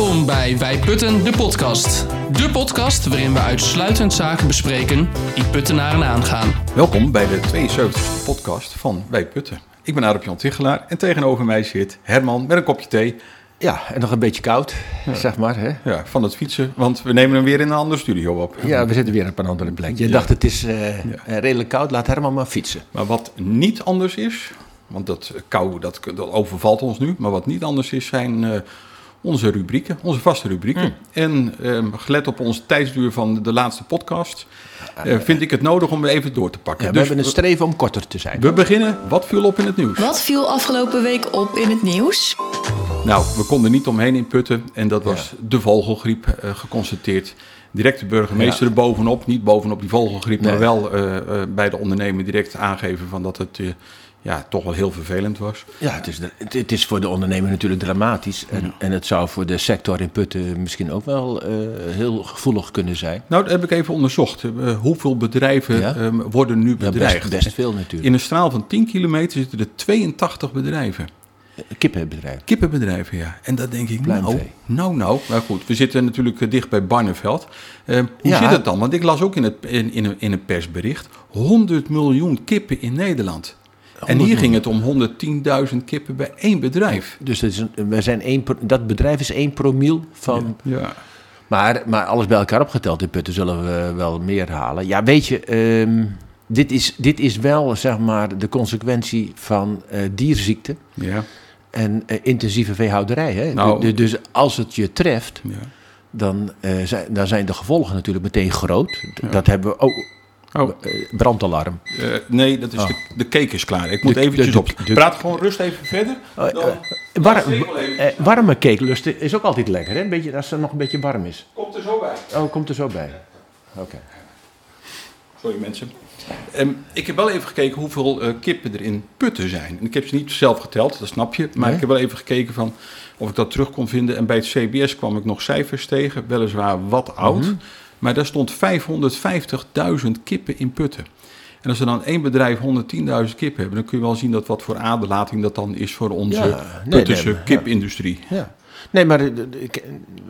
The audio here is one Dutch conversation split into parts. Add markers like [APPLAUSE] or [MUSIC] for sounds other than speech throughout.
Welkom bij Wij Putten, de podcast. De podcast waarin we uitsluitend zaken bespreken die puttenaren aangaan. Welkom bij de 72e podcast van Wij Putten. Ik ben Arep Jan Tichelaar en tegenover mij zit Herman met een kopje thee. Ja, en nog een beetje koud, zeg maar. Hè? Ja, van het fietsen, want we nemen hem weer in een andere studio op. Ja, we zitten weer op een andere plek. Je dacht het is eh, eh, redelijk koud, laat Herman maar fietsen. Maar wat niet anders is, want dat kou dat, dat overvalt ons nu, maar wat niet anders is zijn eh, onze rubrieken, onze vaste rubrieken. En ehm, gelet op onze tijdsduur van de laatste podcast, eh, vind ik het nodig om even door te pakken. Ja, we dus hebben een streven om korter te zijn. we beginnen. Wat viel op in het nieuws? Wat viel afgelopen week op in het nieuws? Nou, we konden niet omheen in Putten en dat was de vogelgriep eh, geconstateerd. Direct de burgemeester er bovenop, niet bovenop die vogelgriep, maar wel eh, eh, bij de ondernemer direct aangeven van dat het eh, ja, toch wel heel vervelend was. Ja, het is, het, is voor de ondernemer natuurlijk dramatisch. En, en het zou voor de sector in Putten misschien ook wel eh, heel gevoelig kunnen zijn. Nou, dat heb ik even onderzocht. Eh, hoeveel bedrijven Ja? ehm, worden nu Ja, bedreigd? best, best veel natuurlijk. In een straal van 10 kilometer zitten er 82 bedrijven. Kippenbedrijf. Kippenbedrijven, ja. En dat denk ik, nou, nou, nou. Maar goed, we zitten natuurlijk eh, dicht bij Barneveld. Eh, hoe zit het dan? Want ik las ook in, het, in, in, een- in een persbericht 100 miljoen kippen in Nederland. En 100 hier ging het om 110.000 kippen bij één bedrijf. Dus dat, is een, we zijn één, dat bedrijf is één promiel van... Ja. Maar, maar alles bij elkaar opgeteld in Putten zullen we wel meer halen. Ja, weet je, ehm, dit, is, dit is wel zeg maar de consequentie van eh dierziekte Ja. en eh, intensieve veehouderij. Hè? Nou- Du- dus als het je treft, ja. dan, eh, zijn, dan zijn de gevolgen natuurlijk meteen groot. Dat hebben we ook. Oh, eh, brandalarm. eh, nee, dat is Oh. de, de cake is klaar. Ik moet De- eventjes de- op. de- Praat gewoon rust even verder. Oh, Dan- eh, even. warme cakelust is ook altijd lekker, hè? Een beetje, als het nog een beetje warm is. Komt er zo bij. Oh, komt er zo bij. Oké. Sorry mensen. Ehm, ik heb wel even gekeken hoeveel eh, kippen er in putten zijn. En ik heb ze niet zelf geteld, dat snap je. Maar Nee? ik heb wel even gekeken van of ik dat terug kon vinden. En bij het CBS kwam ik nog cijfers tegen, weliswaar wat oud. Mhm. Maar daar stond 550.000 kippen in putten. En als er dan één bedrijf 110.000 kippen hebben, dan kun je wel zien dat wat voor aderlating dat dan is voor onze Ja, nee, kipindustrie. Ja. Nee, maar eh, ik-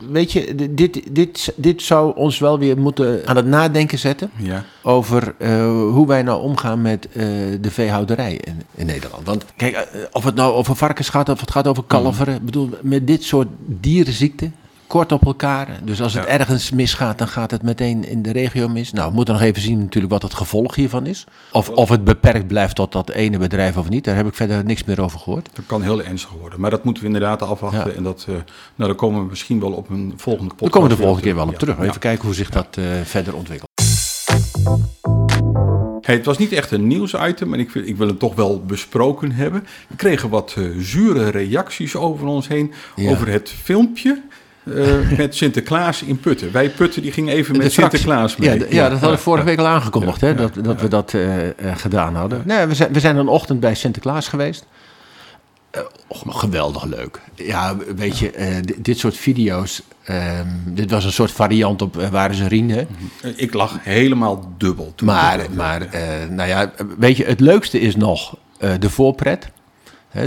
weet je, dit, dit, dit zou ons wel weer moeten aan het nadenken zetten Ja. over eh, hoe wij nou omgaan met eh, de veehouderij in, in Nederland. Want kijk, eh, of het nou over varkens gaat of het gaat over kalveren, ik bedoel, met dit soort dierenziekten, kort op elkaar. Dus als het Ja. ergens misgaat, dan gaat het meteen in de regio mis. Nou, we moeten nog even zien natuurlijk wat het gevolg hiervan is. Of, of het beperkt blijft tot dat ene bedrijf of niet. Daar heb ik verder niks meer over gehoord. Dat kan heel ernstig worden. Maar dat moeten we inderdaad afwachten. Ja. En dat, eh, nou, daar komen we misschien wel op een volgende podcast. Daar komen we de volgende keer wel op terug. Even kijken hoe zich dat eh, verder ontwikkelt. Hey, het was niet echt een nieuwsitem, maar ik, wil- ik wil het toch wel besproken hebben. We kregen wat eh, zure reacties over ons heen. Ja. Over het filmpje eh, met Sinterklaas in Putten. Wij Putten die gingen even met. Sinterklaas mee. Ja, ja, dat hadden we vorige week al aangekondigd, hè, dat, dat we dat eh, eh, gedaan hadden. Nee, we, zijn, we zijn een ochtend bij Sinterklaas geweest. Geweldig leuk. Ja, weet je, di- dit soort video's, ehm, dit was een soort variant op eh, Waar is een Rien, Ik lag helemaal dubbel. toen Maar, maar nou ja, weet je, het leukste is nog de voorpret.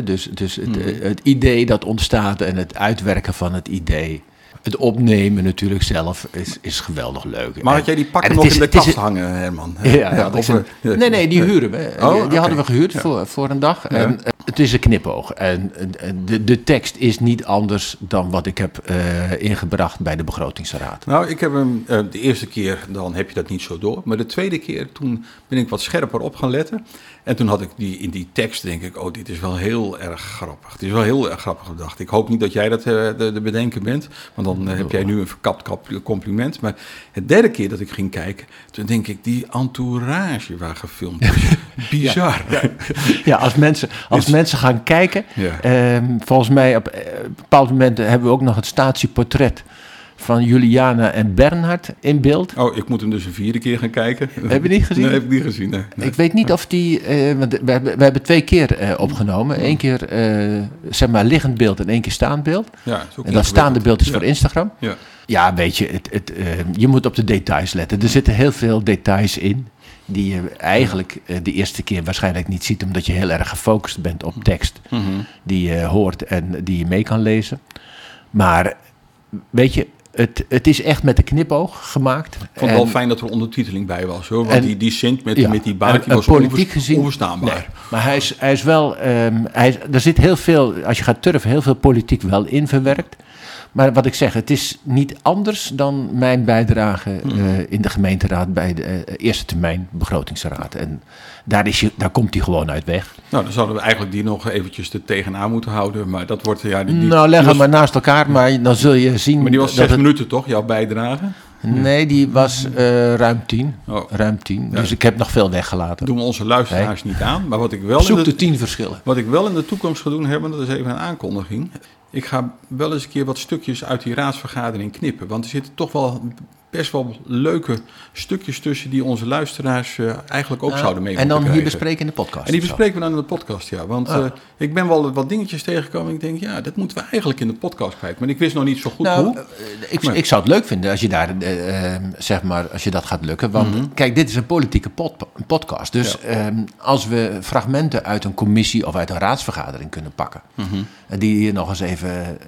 Dus dus het, eh, het idee dat ontstaat en het uitwerken van het idee. Het opnemen natuurlijk zelf is, is geweldig leuk. Maar had jij die en pakken nog is- in de kast hangen, Herman? Ja, ja, of, een- eh, nee, nee, die huren we. Oh, die, hadden we gehuurd Ja. voor, voor een dag. En eh, het is een knipoog. En eh, de, de tekst is niet anders dan wat ik heb eh, ingebracht bij de begrotingsraad. Nou, ik heb hem eh, de eerste keer, dan heb je dat niet zo door. Maar de tweede keer, toen ben ik wat scherper op gaan letten. En toen had ik die, in die tekst, denk ik, oh, dit is wel heel erg grappig. Het is wel heel erg grappig gedacht. Ik hoop niet dat jij dat eh, de, de bedenken bent. Want dan eh, heb jij nu een verkapt kap- compliment. Maar het derde keer dat ik ging kijken, toen denk ik, die entourage waar gefilmd is. [LAUGHS] Bizar. Ja, als mensen, als mensen gaan kijken. Ja. ehm, volgens mij op eh, een bepaald moment hebben we ook nog het statieportret van Juliana en Bernhard in beeld. Oh, ik moet hem dus een vierde keer gaan kijken. Heb je niet gezien? Nee, heb ik niet gezien. Nee. Nee. Ik weet niet of die. eh, want we, hebben, we hebben twee keer eh, opgenomen. Eén keer eh, zeg maar liggend beeld en één keer staand beeld. Ja, En dat staande beeld is Ja. voor Instagram. Ja. Ja, weet je, het, het, je moet op de details letten. Er zitten heel veel details in. Die je eigenlijk de eerste keer waarschijnlijk niet ziet, omdat je heel erg gefocust bent op tekst. Mhm. Die je hoort en die je mee kan lezen. Maar weet je, het, het is echt met de knipoog gemaakt. Ik vond het wel fijn dat er ondertiteling bij was, hoor. Want En- die, die Sint met, ja, met die baard, was politiek onvers- gezien, onverstaanbaar. Nee, maar hij is, hij is wel, ehm, hij is- er zit heel veel, als je gaat turven, heel veel politiek wel in verwerkt. Maar wat ik zeg, het is niet anders dan mijn bijdrage Hmm. eh, in de gemeenteraad bij de eh, eerste termijn begrotingsraad. En daar, is je, daar komt hij gewoon uit weg. Nou, dan zouden we eigenlijk die nog eventjes er tegenaan moeten houden. Maar dat wordt, ja, die, die, nou, leg hem maar naast elkaar, maar dan zul je zien. maar die was zes het- minuten toch, jouw bijdrage? Nee, die was eh, ruim tien. Oh. Ruim tien. Ja. Dus ik heb nog veel weggelaten. doen we onze luisteraars niet aan. Maar wat ik wel in Zoek de, de tien verschillen. Wat ik wel in de toekomst ga doen, Herman, dat is even een aankondiging. Ik ga wel eens een keer wat stukjes uit die raadsvergadering knippen. Want er zitten toch wel best wel leuke stukjes tussen die onze luisteraars eh, eigenlijk ook zouden mee en dan hier bespreken in de podcast. En die bespreken we dan in de podcast, ja. Want Ah. eh, ik ben wel wat dingetjes tegengekomen. en Ik denk, ja, dat moeten we eigenlijk in de podcast kwijt. Maar ik wist nog niet zo goed Nou, hoe. eh, ik, Maar- ik zou het leuk vinden als je daar, eh, eh, zeg maar, als je dat gaat lukken. Want Mhm. kijk, dit is een politieke pod- podcast. Dus ehm, als we fragmenten uit een commissie of uit een raadsvergadering kunnen pakken. En die hier nog eens even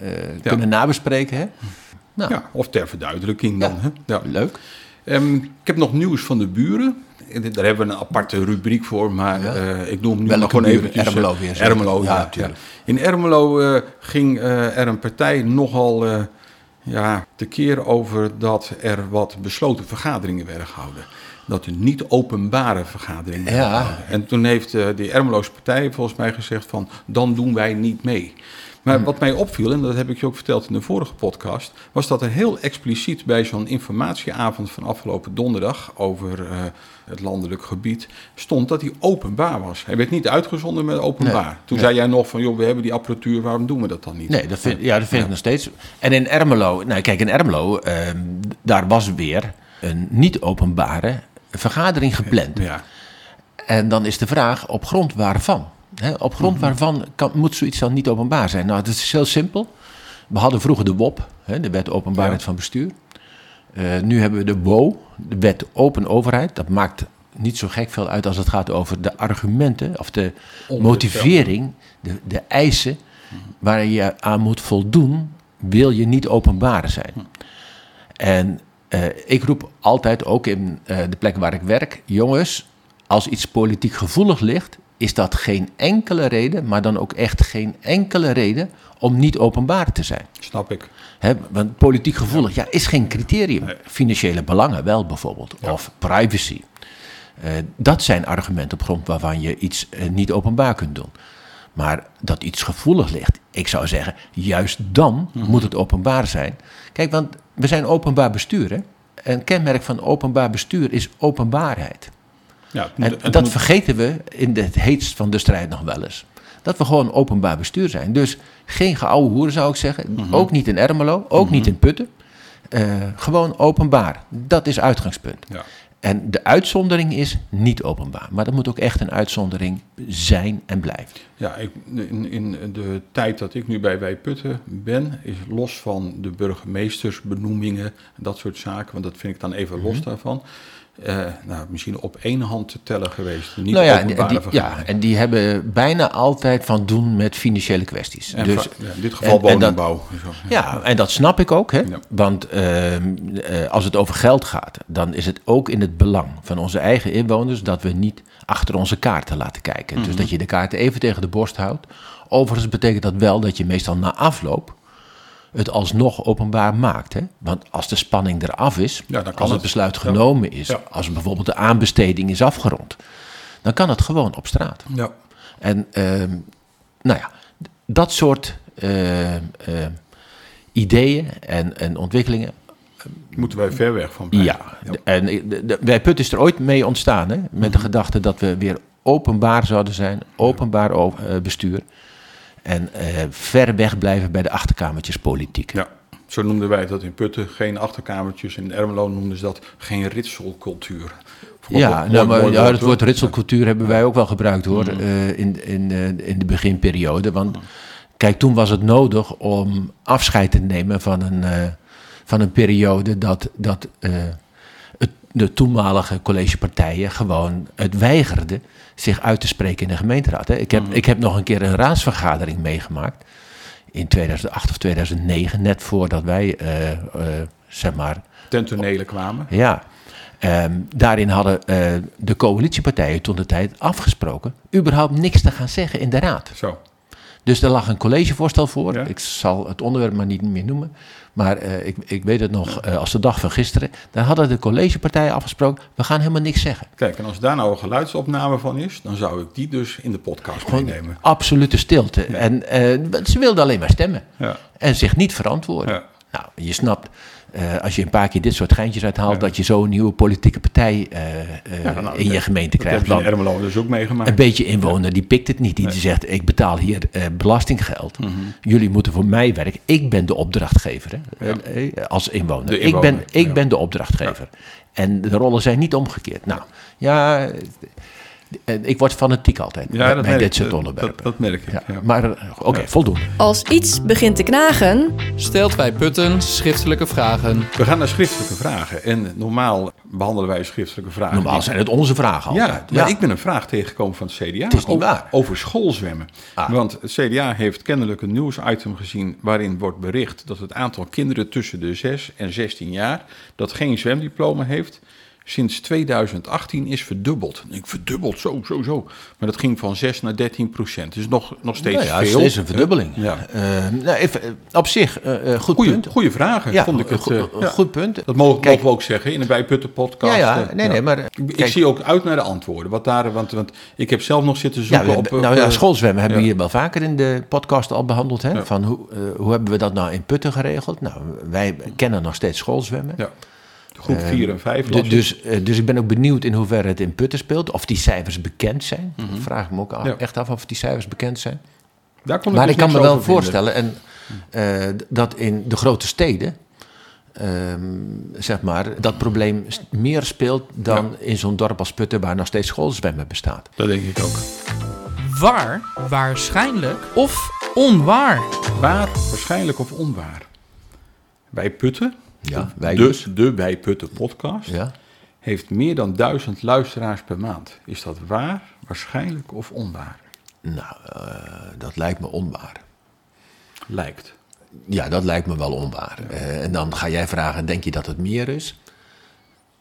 kunnen nabespreken. Hè? Nou, Ja, of ter verduidelijking dan. Ja. Hè? Ja. leuk. Ehm, ik heb nog nieuws van de buren. Daar hebben we een aparte rubriek voor, maar Ja. eh, ik noem hem nu Welke maar gewoon eh, Ermelo weer? Ermelo, Ja. In Ermelo eh, ging eh, er een partij nogal ja, tekeer over dat er wat besloten vergaderingen werden gehouden. Dat er niet openbare vergaderingen werden gehouden. En toen heeft die Ermeloze partij volgens mij gezegd van, dan doen wij niet mee. Maar wat mij opviel, en dat heb ik je ook verteld in de vorige podcast, was dat er heel expliciet bij zo'n informatieavond van afgelopen donderdag over eh, het landelijk gebied stond dat hij openbaar was. Hij werd niet uitgezonden met openbaar. Nee. Toen Nee. zei jij nog van, joh, we hebben die apparatuur, waarom doen we dat dan niet? Nee, dat vind, ja, dat vind ik nog steeds. En in Ermelo, nou kijk, in Ermelo, ehm, daar was weer een niet-openbare vergadering gepland. Ja, En dan is de vraag, op grond waarvan? Hè, op grond Mhm. waarvan kan, moet zoiets dan niet openbaar zijn? Nou, dat is heel simpel. We hadden vroeger de WOP, hè, de Wet Openbaarheid Ja. van Bestuur. Eh, nu hebben we de WO, de Wet Open Overheid. Dat maakt niet zo gek veel uit als het gaat over de argumenten of de motivering, de, de eisen waar je aan moet voldoen, wil je niet openbaar zijn. En eh, ik roep altijd, ook in eh, de plek waar ik werk, jongens, als iets politiek gevoelig ligt, is dat geen enkele reden, maar dan ook echt geen enkele reden om niet openbaar te zijn. snap ik. Hè, want politiek gevoelig ja, is geen criterium. Financiële belangen wel bijvoorbeeld, of privacy. Eh, dat zijn argumenten op grond waarvan je iets eh, niet openbaar kunt doen. Maar dat iets gevoelig ligt, ik zou zeggen, juist dan moet het openbaar zijn. Kijk, want we zijn openbaar bestuur. Hè? Een kenmerk van openbaar bestuur is openbaarheid. Ja, het moet- En dat moet- vergeten we in het heetst van de strijd nog wel eens. Dat we gewoon openbaar bestuur zijn. Dus geen geouwe hoeren zou ik zeggen. Mhm. Ook niet in Ermelo, ook niet in Putten. Eh, gewoon openbaar. Dat is uitgangspunt. ja. En de uitzondering is niet openbaar. Maar dat moet ook echt een uitzondering zijn en blijven. Ja, ik, in, in de tijd dat ik nu bij Wij Putten ben, is los van de burgemeestersbenoemingen en dat soort zaken, want dat vind ik dan even Mhm. los daarvan, eh, nou, misschien op één hand te tellen geweest. Niet nou ja, en die, ja, en die hebben bijna altijd van doen met financiële kwesties. En dus, ja, in dit geval en- en dat- woningbouw. Ja, en dat snap ik ook. Hè? Ja. Want ehm, eh, als het over geld gaat, dan is het ook in het belang van onze eigen inwoners dat we niet achter onze kaarten laten kijken. Mhm. Dus dat je de kaarten even tegen de borst houdt. Overigens betekent dat wel dat je meestal na afloop het alsnog openbaar maakt. Hè? Want als de spanning eraf is, Ja, als het het. besluit Ja. genomen is, Ja. als bijvoorbeeld de aanbesteding is afgerond, dan kan het gewoon op straat. Ja. En ehm, nou ja, dat soort eh, eh, ideeën en, en ontwikkelingen. Moeten wij ver weg van blijven. Ja, en de, de, bij Put is er ooit mee ontstaan, hè, met de gedachte dat we weer openbaar zouden zijn, openbaar eh, bestuur. En eh, ver weg blijven bij de achterkamertjes politiek. Ja, zo noemden wij dat in Putten. Geen achterkamertjes. In Ermelo noemden ze dat geen ritselcultuur. Ja, mooi- nou, maar, mooi ja, het woord ritselcultuur hebben wij ook wel gebruikt hoor, eh, in, in, eh, in de beginperiode. Want kijk, toen was het nodig om afscheid te nemen van een, van een periode dat, dat het, de toenmalige collegepartijen gewoon het weigerden zich uit te spreken in de gemeenteraad. Hè. Ik, heb, ik heb nog een keer een raadsvergadering meegemaakt. in 2008 of 2009, net voordat wij, eh, eh, zeg maar, Ten kwamen. ja. Ehm, daarin hadden eh, de coalitiepartijen toen de tijd afgesproken überhaupt niks te gaan zeggen in de raad. Zo. Dus er lag een collegevoorstel voor. Ja. Ik zal het onderwerp maar niet meer noemen. Maar eh, ik, ik weet het nog eh, als de dag van gisteren. Daar hadden de collegepartijen afgesproken. We gaan helemaal niks zeggen. Kijk, en als daar nou een geluidsopname van is, dan zou ik die dus in de podcast meenemen. absolute stilte. En eh, ze wilden alleen maar stemmen. Ja. En zich niet verantwoorden. Nou, je snapt, eh, als je een paar keer dit soort geintjes uithaalt, dat je zo een nieuwe politieke partij eh, eh, Ja, nou, in je dat- gemeente Dat krijgt. heb je in Want Ermelo dus ook meegemaakt. een beetje inwoner, die pikt het niet. Die zegt, ik betaal hier belastinggeld. Mhm. Jullie moeten voor mij werken. Ik ben de opdrachtgever hè, als inwoner. De Ik, ben, inwoner, ik ben de opdrachtgever. En de rollen zijn niet omgekeerd. Nou, ja, ik word fanatiek altijd bij, dit ik. soort onderwerpen. Dat, dat merk ik. ja, ja. Maar eh, oké, voldoende. Als iets begint te knagen, Stelt bij Putten schriftelijke vragen. We gaan naar schriftelijke vragen. En normaal behandelen wij schriftelijke vragen. Normaal zijn het onze vragen Ja, altijd. maar ik ben een vraag tegengekomen van het CDA. Het is niet waar. over schoolzwemmen. Ah. Want het CDA heeft kennelijk een nieuwsitem gezien waarin wordt bericht dat het aantal kinderen tussen de 6 en 16 jaar dat geen zwemdiploma heeft, sinds 2018 is verdubbeld. Ik verdubbeld, zo, zo, zo. Maar dat ging van 6 naar 13 procent. Dus nog, nog steeds Nou ja, veel. het is een verdubbeling. Ja. Eh, nou, even, eh, op zich, eh, goed Goeie, punt. goeie vragen, Ja, vond ik het. ja. goed punt. Dat mogen, Kijk, mogen we ook zeggen in de Bijputten podcast. Ja, ja, nee, nee, maar, Ik, kijk- zie ook uit naar de antwoorden. Wat daar, want, want ik heb zelf nog zitten zoeken op... hebben- op, nou ja, schoolzwemmen hebben we hier wel vaker in de podcast al behandeld. Hè? Van hoe, hoe hebben we dat nou in Putten geregeld? Nou, wij kennen nog steeds schoolzwemmen. Ja. Groep 4 en 5. Du- dus, eh, dus ik ben ook benieuwd in hoeverre het in Putten speelt. Of die cijfers bekend zijn. Dat vraag ik me ook af-. Ja. echt af of die cijfers bekend zijn. Daar kon Maar dus ik kan me wel vinden. voorstellen en, eh, dat in de grote steden... ehm, zeg maar, dat probleem meer speelt dan in zo'n dorp als Putten... waar nog steeds schoolzwemmen bestaat. Dat denk ik ook. Waar, waarschijnlijk of onwaar? Waar, waarschijnlijk of onwaar? Wij Putten, Ja, wij de, dus. de Wij Putten podcast, Ja. heeft meer dan duizend luisteraars per maand. Is dat waar, waarschijnlijk of onwaar? Nou, eh, dat lijkt me onwaar. Lijkt. Ja, dat lijkt me wel onwaar. Eh, en dan ga jij vragen, denk je dat het meer is?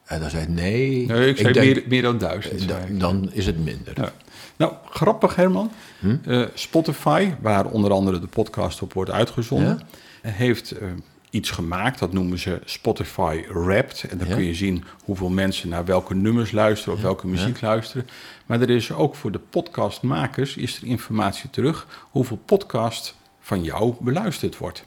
En dan zei ik, nee. Nee, ik zei denk- meer, meer dan duizend. dan, is het minder. Ja. Nou, grappig Herman. Hm? Eh, Spotify, waar onder andere de podcast op wordt uitgezonden, heeft eh, iets gemaakt. Dat noemen ze Spotify Wrapped. En dan Ja. kun je zien hoeveel mensen naar welke nummers luisteren of welke muziek luisteren. Maar er is ook voor de podcastmakers is er informatie terug hoeveel podcast van jou beluisterd wordt.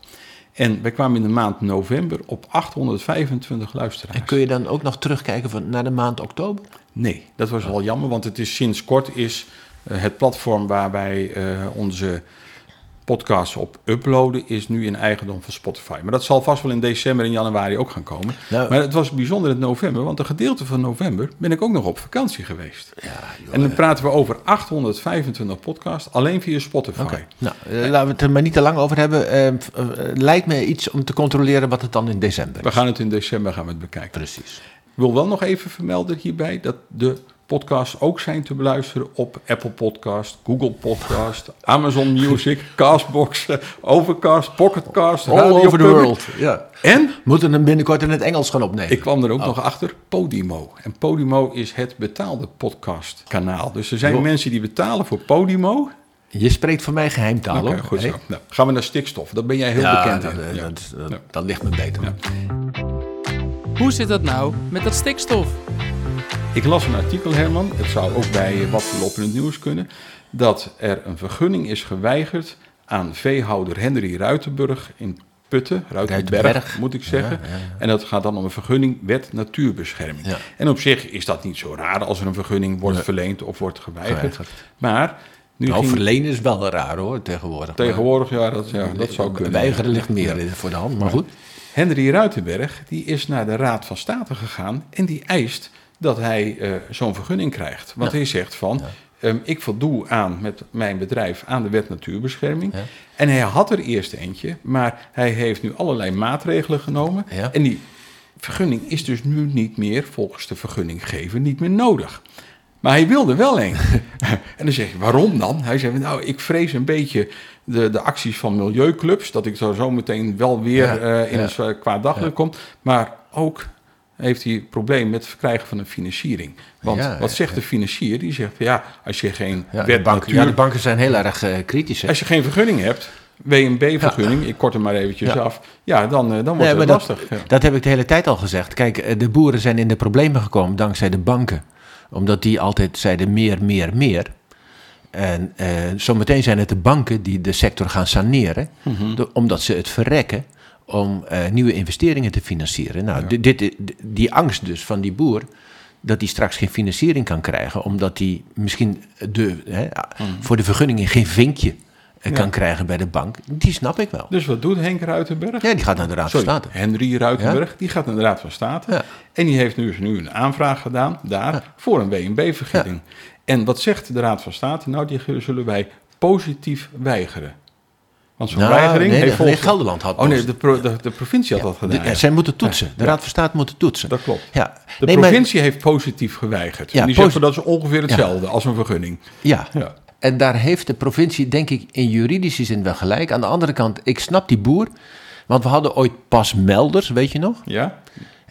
En wij kwamen in de maand november op 825 luisteraars. En kun je dan ook nog terugkijken van, naar de maand oktober? Nee, dat was wel jammer, want het is sinds kort is eh, het platform waar wij eh, onze podcasts op uploaden, is nu in eigendom van Spotify. Maar dat zal vast wel in december en januari ook gaan komen. Nou- maar het was bijzonder in november, want een gedeelte van november ben ik ook nog op vakantie geweest. Ja, joh, en dan praten we over 825 podcasts, alleen via Spotify. Nou, eh, laten we het er maar niet te lang over hebben. Eh, eh, lijkt me iets om te controleren wat het dan in december We is. gaan het in december gaan we het bekijken. Precies. Ik wil wel nog even vermelden hierbij dat de podcasts ook zijn te beluisteren op Apple Podcast, Google Podcast, Amazon Music, [LAUGHS] Castbox, eh, Overcast, Pocketcast, All Radio over the Public. world. Ja. En Moeten hem binnenkort in het Engels gaan opnemen. ik kwam er ook Oh. nog achter, Podimo. En Podimo is het betaalde podcastkanaal. Dus er zijn mensen die betalen voor Podimo. Je spreekt voor mij geheimtaal, Oké, hoor. goed zo. Hè? Nou, gaan we naar stikstof. Daar ben jij heel Ja, bekend dat, in. eh, Ja. dat, dat, Ja. dat ligt me beter. Ja. Hoe zit dat nou met dat stikstof? Ik las een artikel, Herman, het zou ook bij Wat we lopen in het nieuws kunnen, dat er een vergunning is geweigerd aan veehouder Henry Ruitenburg in Putten, Ruitenberg, Ruitenberg. moet ik zeggen. En dat gaat dan om een vergunning wet natuurbescherming. En op zich is dat niet zo raar als er een vergunning wordt verleend of wordt geweigerd. Geweigerd. Maar nu Nou, ging verlenen is wel raar, hoor, tegenwoordig. tegenwoordig, ja dat, ja, Maar- dat zou kunnen. Weigeren ligt meer voor de hand, maar goed. Henry Ruitenberg die is naar de Raad van State gegaan en die eist dat hij eh, zo'n vergunning krijgt. Want hij zegt van, ehm, ik voldoe aan met mijn bedrijf aan de wet natuurbescherming. Ja. En hij had er eerst eentje, maar hij heeft nu allerlei maatregelen genomen. En die vergunning is dus nu niet meer, volgens de vergunninggever, niet meer nodig. Maar hij wilde wel een. [LAUGHS] en dan zeg je, waarom dan? Hij zei, nou, ik vrees een beetje de, de acties van milieuclubs. Dat ik zo, zo meteen wel weer eh, in een kwaad daglicht kom. Maar ook heeft hij een probleem met het verkrijgen van een financiering. Want Ja, wat ja, zegt de financier? Die zegt, ja, als je geen Ja, de, banken, natuur- ja, de banken zijn heel erg eh, kritisch. hè. als je geen vergunning hebt, WNB-vergunning, ik kort hem maar eventjes af. Ja, dan, eh, dan wordt Nee, het dat, lastig. Dat heb ik de hele tijd al gezegd. Kijk, eh, de boeren zijn in de problemen gekomen dankzij de banken. Omdat die altijd zeiden meer, meer, meer. En zometeen zijn het de banken die de sector gaan saneren. Mhm. omdat ze het verrekken om eh, nieuwe investeringen te financieren. Nou, di- dit, die angst dus van die boer... dat hij straks geen financiering kan krijgen... omdat hij misschien de, hè, voor de vergunningen geen vinkje eh, kan Ja. krijgen bij de bank. Die snap ik wel. Dus wat doet Henk Ruitenberg? Ja, die gaat naar de Raad van State. Henry Ruitenberg, die gaat naar de Raad van State. Ja. En die heeft nu, nu een aanvraag gedaan daar voor een WNB-vergunning. En wat zegt de Raad van State? Nou, die zullen wij positief weigeren. Want zo'n Nou, weigering nee, heeft nee, Gelderland had Oh nee, de, pro- de, de provincie had dat gedaan. De-. Zij moeten toetsen. De Raad van State moet toetsen. Dat klopt. Ja. De Nee, maar- provincie heeft positief geweigerd. Ja, en die posi- zegt van, dat is ongeveer hetzelfde als een vergunning. ja. Ja. En daar heeft de provincie, denk ik, in juridische zin wel gelijk. Aan de andere kant, ik snap die boer. Want we hadden ooit pasmelders, weet je nog? Ja?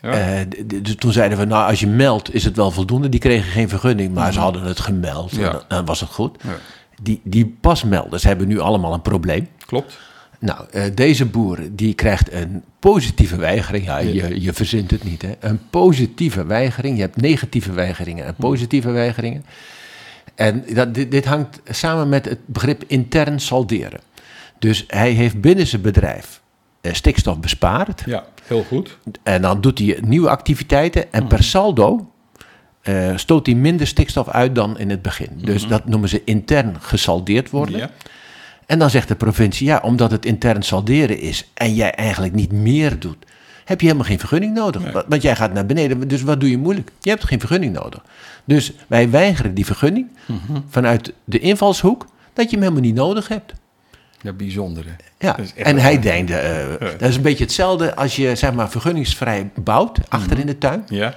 Ja. Eh, dus toen zeiden we, nou, als je meldt, is het wel voldoende. Die kregen geen vergunning, maar ze hadden het gemeld. Mhm. Ja. En dan, dan was het goed. Ja. Die, die pasmelders hebben nu allemaal een probleem. Klopt. Nou, eh, deze boer die krijgt een positieve weigering. Ja, je, je verzint het niet, hè? Een positieve weigering. Je hebt negatieve weigeringen en positieve weigeringen. En dat, dit, dit hangt samen met het begrip intern salderen. Dus hij heeft binnen zijn bedrijf eh, stikstof bespaard. Ja, heel goed. En dan doet hij nieuwe activiteiten. En per saldo eh, stoot hij minder stikstof uit dan in het begin. Dus dat noemen ze intern gesaldeerd worden. Ja. En dan zegt de provincie, ja, omdat het intern salderen is en jij eigenlijk niet meer doet, heb je helemaal geen vergunning nodig. Wa- Want jij gaat naar beneden, dus wat doe je moeilijk? Je hebt geen vergunning nodig. Dus wij weigeren die vergunning vanuit de invalshoek dat je hem helemaal niet nodig hebt. Ja, bijzonder. hè. Ja, en hij denkt, eh, dat is een beetje hetzelfde als je zeg maar vergunningsvrij bouwt achter in de tuin. Ja.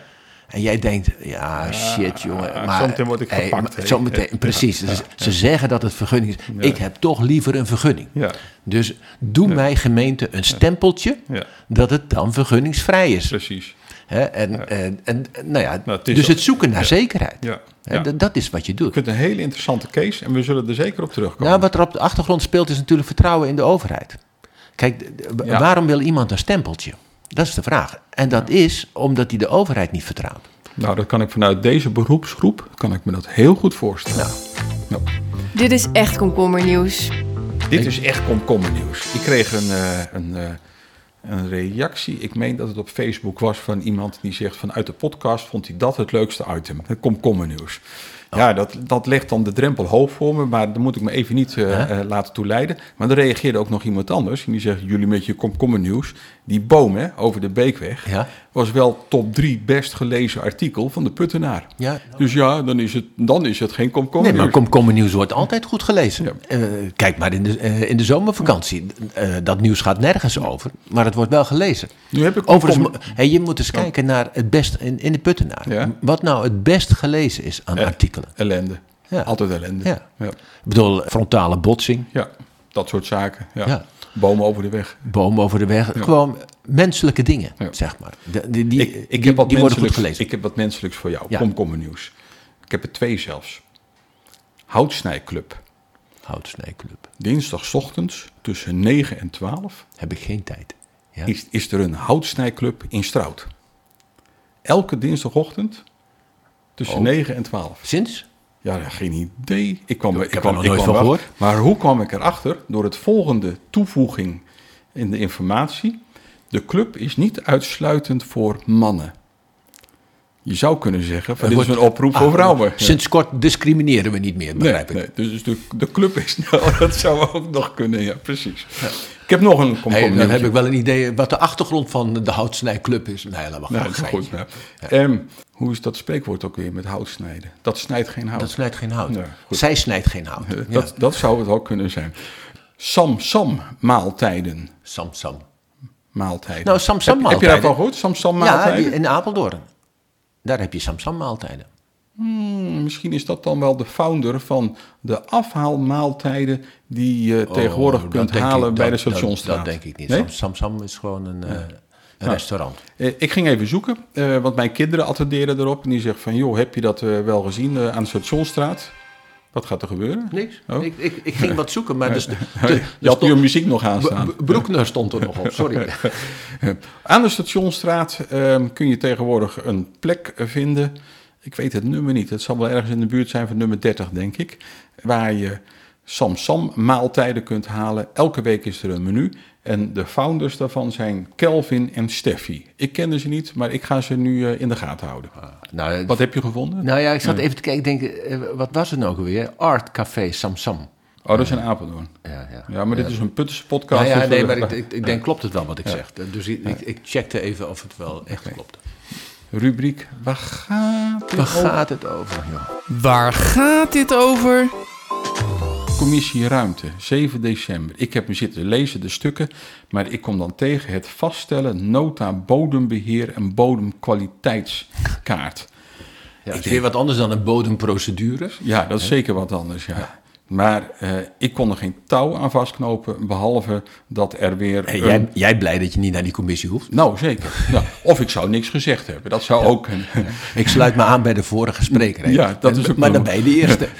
En jij denkt, ja, shit jongen. ja, Maar, zometeen word ik gepakt, zometeen, precies. ja, Dus ze zeggen dat het vergunning is. Ik heb toch liever een vergunning. Ja. Dus doe mij gemeente een stempeltje dat het dan vergunningsvrij is. Precies. En, en, en, nou ja, Nou, het dus het zoeken naar zekerheid. Ja. dat- is wat je Ik doet. vind het een hele interessante case en we zullen er zeker op terugkomen. Nou, wat er op de achtergrond speelt is natuurlijk vertrouwen in de overheid. Kijk, waarom wil iemand een stempeltje? Dat is de vraag. En dat is omdat hij de overheid niet vertrouwt. Nou, dat kan ik vanuit deze beroepsgroep, kan ik me dat heel goed voorstellen. Nou, Dit is echt komkommernieuws. dit is echt komkommernieuws. Ik kreeg een, eh, een, eh, een reactie, ik meen dat het op Facebook was, van iemand die zegt vanuit de podcast vond hij dat het leukste item, het komkommernieuws. Ja, dat, dat legt dan de drempel hoog voor me, maar daar moet ik me even niet eh, eh, laten toeleiden. Maar er reageerde ook nog iemand anders en die zegt, jullie met je komkommernieuws, die boom hè, over de Beekweg, Ja. was wel top drie best gelezen artikel van de Puttenaar. Ja. Dus ja, dan is het, dan is het geen Nee, komkommernieuws. maar komkommernieuws wordt altijd goed gelezen. Ja. Eh, kijk maar in de, in de zomervakantie. Dat nieuws gaat nergens over, maar het wordt wel gelezen. Nu heb ik Overigens, hey, je moet eens kijken naar het best in, in de Puttenaar. Ja. Wat nou het best gelezen is aan Ja. Ellende. Ja. Altijd ellende. Ja. Ja. Ik bedoel, frontale botsing, Ja, dat soort zaken. Ja. Ja. Bomen over de weg. boom over de weg. Gewoon menselijke dingen, zeg maar. De- die die, ik, ik die, heb wat die worden goed menselijks, gelezen. Ik heb wat menselijks voor jou. Ja. Komkommernieuws. Ik heb er twee zelfs. Houtsnijclub. Houtsnijclub. Dinsdagochtends tussen 9 en 12 Heb ik geen tijd. Ja? is, is er een houtsnijclub in Strout. Elke dinsdagochtend tussen Oh. 9 en 12. Sinds? Ja, geen idee. Ik, kwam, Ik heb kwam, er nog nooit van gehoord. Maar hoe kwam ik erachter? Door het volgende toevoeging in de informatie. De club is niet uitsluitend voor mannen. Je zou kunnen zeggen, van, dit is een oproep voor Ah, vrouwen. Sinds kort discrimineren we niet meer, Nee, begrijp ik. nee, dus de, de club is, [LAUGHS] nou, dat zou ook nog kunnen, ja, precies. Ik heb nog een Hey, dan heb ik wel een idee wat de achtergrond van de houtsnijclub is. Nee, laat maar Nou, goed. Ja. Hoe is dat spreekwoord ook weer met hout snijden? Dat snijdt geen hout. Dat snijdt geen hout. Ja, goed. Zij snijdt geen hout. Ja. dat, dat zou het ook kunnen zijn. Sam-sam maaltijden. Sam Sam. maaltijden. Nou, Sam-sam Heb, heb je maaltijden. daarvan gehoord? Sam-sam Ja, maaltijden? die- in Apeldoorn. Daar heb je Sam Sam maaltijden. Hmm, misschien is dat dan wel de founder van de afhaalmaaltijden die je tegenwoordig Oh, dat kunt ik- halen bij de dat- dat-. Dat, denk ik niet. Nee? Sam, Sam Sam is gewoon een, eh, een restaurant. Eh, ik ging even zoeken, eh, want mijn kinderen attenderen erop. En die zeggen van, joh, heb je dat eh, wel gezien aan de Stationsstraat? Wat gaat er gebeuren? Niks. Oh. Ik, ik, ik ging wat zoeken, maar dus de, [LAUGHS] de, je had stond- je muziek nog aanstaan. Broekner stond er nog op, sorry. [LAUGHS] Aan de Stationsstraat ehm, kun je tegenwoordig een plek vinden. Ik weet het nummer niet. Het zal wel ergens in de buurt zijn van nummer 30, denk ik. Waar je Sam-Sam maaltijden kunt halen. Elke week is er een menu. En de founders daarvan zijn Kelvin en Steffi. Ik kende ze niet, maar ik ga ze nu eh, in de gaten houden. nou, Wat heb je gevonden? nou ja, ik zat even te kijken, ik denk, eh, wat was het nou ook alweer? Art Café Sam Sam. Oh, dat is een Apeldoorn. Ja, ja. Ja, maar dit is een Puttense podcast. Nou ja, nee, maar ik, ik, ik denk, klopt het wel wat ik zeg? Dus ik, ik, ik checkte even of het wel echt klopt. Rubriek, waar gaat het Waar over? gaat het over, joh? Waar gaat dit over? Commissie Ruimte, 7 december. Ik heb me zitten lezen, de stukken, maar ik kom dan tegen het vaststellen nota bodembeheer en bodemkwaliteitskaart. Ja, het is weer wat anders dan een bodemprocedure. Ja, dat is zeker wat anders, ja. Maar eh, ik kon er geen touw aan vastknopen, behalve dat er weer... Een- jij, jij blij dat je niet naar die commissie hoeft? Nou, zeker. Ja, of ik zou niks gezegd hebben, dat zou ook... Een, Ik sluit me aan bij de vorige spreker. hè. Ja, dat is ook maar dan ben je de eerste. [LAUGHS]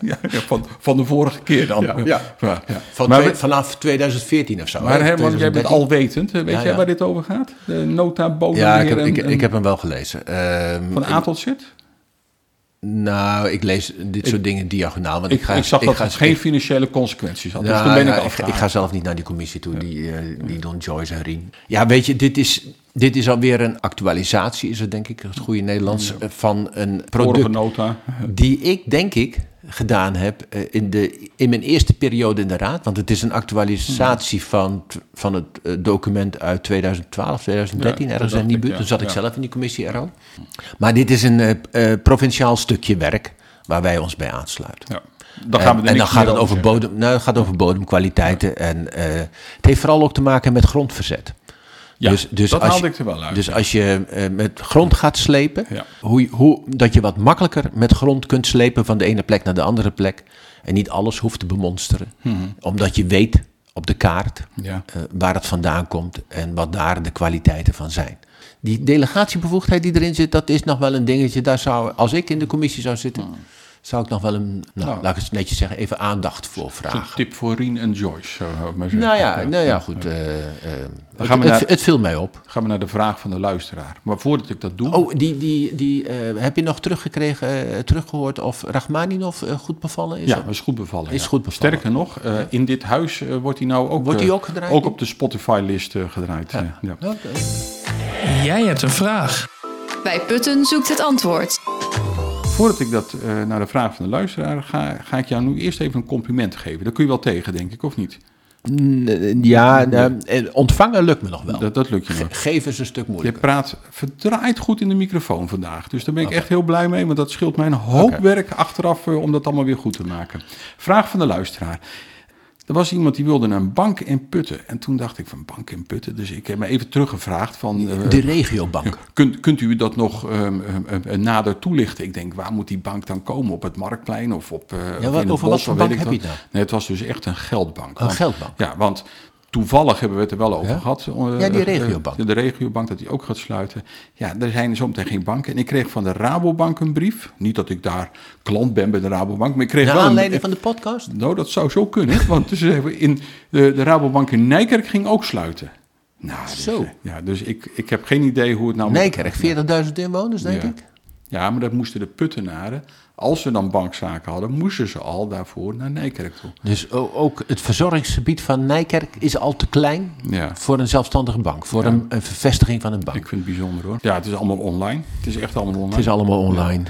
Ja, van, van de vorige keer dan. Ja, ja. Ja. Van Maar, twee- we- vanaf 2014 of zo. maar hè? Herman, jij bent 2013. alwetend. Weet Ja, jij ja. waar dit over gaat? De nota bodem Ja, ik heb, ik, ik heb hem wel gelezen. Ehm, Van A tot Z? Nou, ik lees dit soort dingen diagonaal. Want ik, Ik, ga, ik zag dat ga, het geen financiële consequenties had. dus Nou, toen ben ik ik, ik ga zelf niet naar die commissie toe, die, eh, die doen Joyce en Rien. Ja, weet je, dit is, dit is alweer een actualisatie, is het denk ik, het goede Nederlands, eh, van een Vorige product nota. die ik, denk ik, gedaan heb eh, in, de, in mijn eerste periode in de Raad. Want het is een actualisatie van, van het eh, document uit 2012, 2013, Ja, ergens in die buurt. ja. Toen zat ik Ja. zelf in die commissie er al. Maar dit is een eh, provinciaal stukje werk waar wij ons bij aansluiten. Ja. Dan gaan we en, en dan gaat het over, zeggen. bodem, nou, het gaat over bodemkwaliteiten. En het heeft vooral ook te maken met grondverzet. Ja, dus, dus dat als haalde je- ik er wel uit. Dus ja. als je eh, met grond gaat slepen, Ja. hoe, hoe, dat je wat makkelijker met grond kunt slepen van de ene plek naar de andere plek. En niet alles hoeft te bemonsteren. Omdat je weet op de kaart Mhm. Ja. eh, waar het vandaan komt en wat daar de kwaliteiten van zijn. Die delegatiebevoegdheid die erin zit, dat is nog wel een dingetje. Daar zou, als ik in de commissie zou zitten, zou ik nog wel een, nou, Nou. laat ik het netjes zeggen, even aandacht voor vragen. tip voor Rien en Joyce, zou ik maar zeggen. Nou ja, nou ja goed. eh, eh, het, gaan we het, naar- het viel mij op. Gaan we naar de vraag van de luisteraar. Maar voordat ik dat doe... Oh, die, die, die, eh, heb je nog teruggekregen, eh, teruggehoord of Rachmaninov goed bevallen is? ja, is goed bevallen. Is ja. goed bevallen. Sterker nog, eh, in dit huis wordt hij nou ook, Wordt hij ook gedraaid? ook op de Spotify-list gedraaid. ja. Oké. Jij hebt een vraag. Bij Putten zoekt het antwoord. Voordat ik dat eh, naar de vraag van de luisteraar ga, ga ik jou nu eerst even een compliment geven. Daar kun je wel tegen, denk ik, of niet? Ja, eh, ontvangen lukt me nog wel. Dat, dat lukt je nog. Ge- Geven is een stuk Je moeilijker. praat verdraaid goed in de microfoon vandaag. Dus daar ben ik echt heel blij mee. Want dat scheelt mij een hoop werk achteraf eh, om dat allemaal weer goed te maken. Vraag van de luisteraar. Er was iemand die wilde naar een bank in Putten. En toen dacht ik van bank in Putten. Dus ik heb me even teruggevraagd van... eh, De regiobank. [LAUGHS] Kunt, kunt u dat nog ehm, nader toelichten? Ik denk, waar moet die bank dan komen? Op het Marktplein of op eh, of wat- over wat voor bank ik heb je nou? Nee, het was dus echt een geldbank. Een Want- geldbank? Ja, want toevallig hebben we het er wel over Ja? gehad. eh, Ja, die eh, regiobank. De, de regiobank, dat die ook gaat sluiten. Ja, er zijn zometeen geen banken. En ik kreeg van de Rabobank een brief. Niet dat ik daar klant ben bij de Rabobank, maar ik kreeg Naar wel een- aanleiding van de podcast? nou, dat zou zo kunnen. [LAUGHS] Want hebben in de, de Rabobank in Nijkerk ging ook sluiten. Nou, dus, Zo. eh, ja, dus ik, ik heb geen idee hoe het nou... Nijkerk, 40.000 inwoners, denk Ja. ik. Ja, maar dat moesten de puttenaren. Als ze dan bankzaken hadden, moesten ze al daarvoor naar Nijkerk toe. Dus ook het verzorgingsgebied van Nijkerk is al te klein Ja, voor een zelfstandige bank. Voor een, een vestiging van een bank. ik vind het bijzonder hoor. Ja, het is allemaal online. Het is echt allemaal online. Het is allemaal online.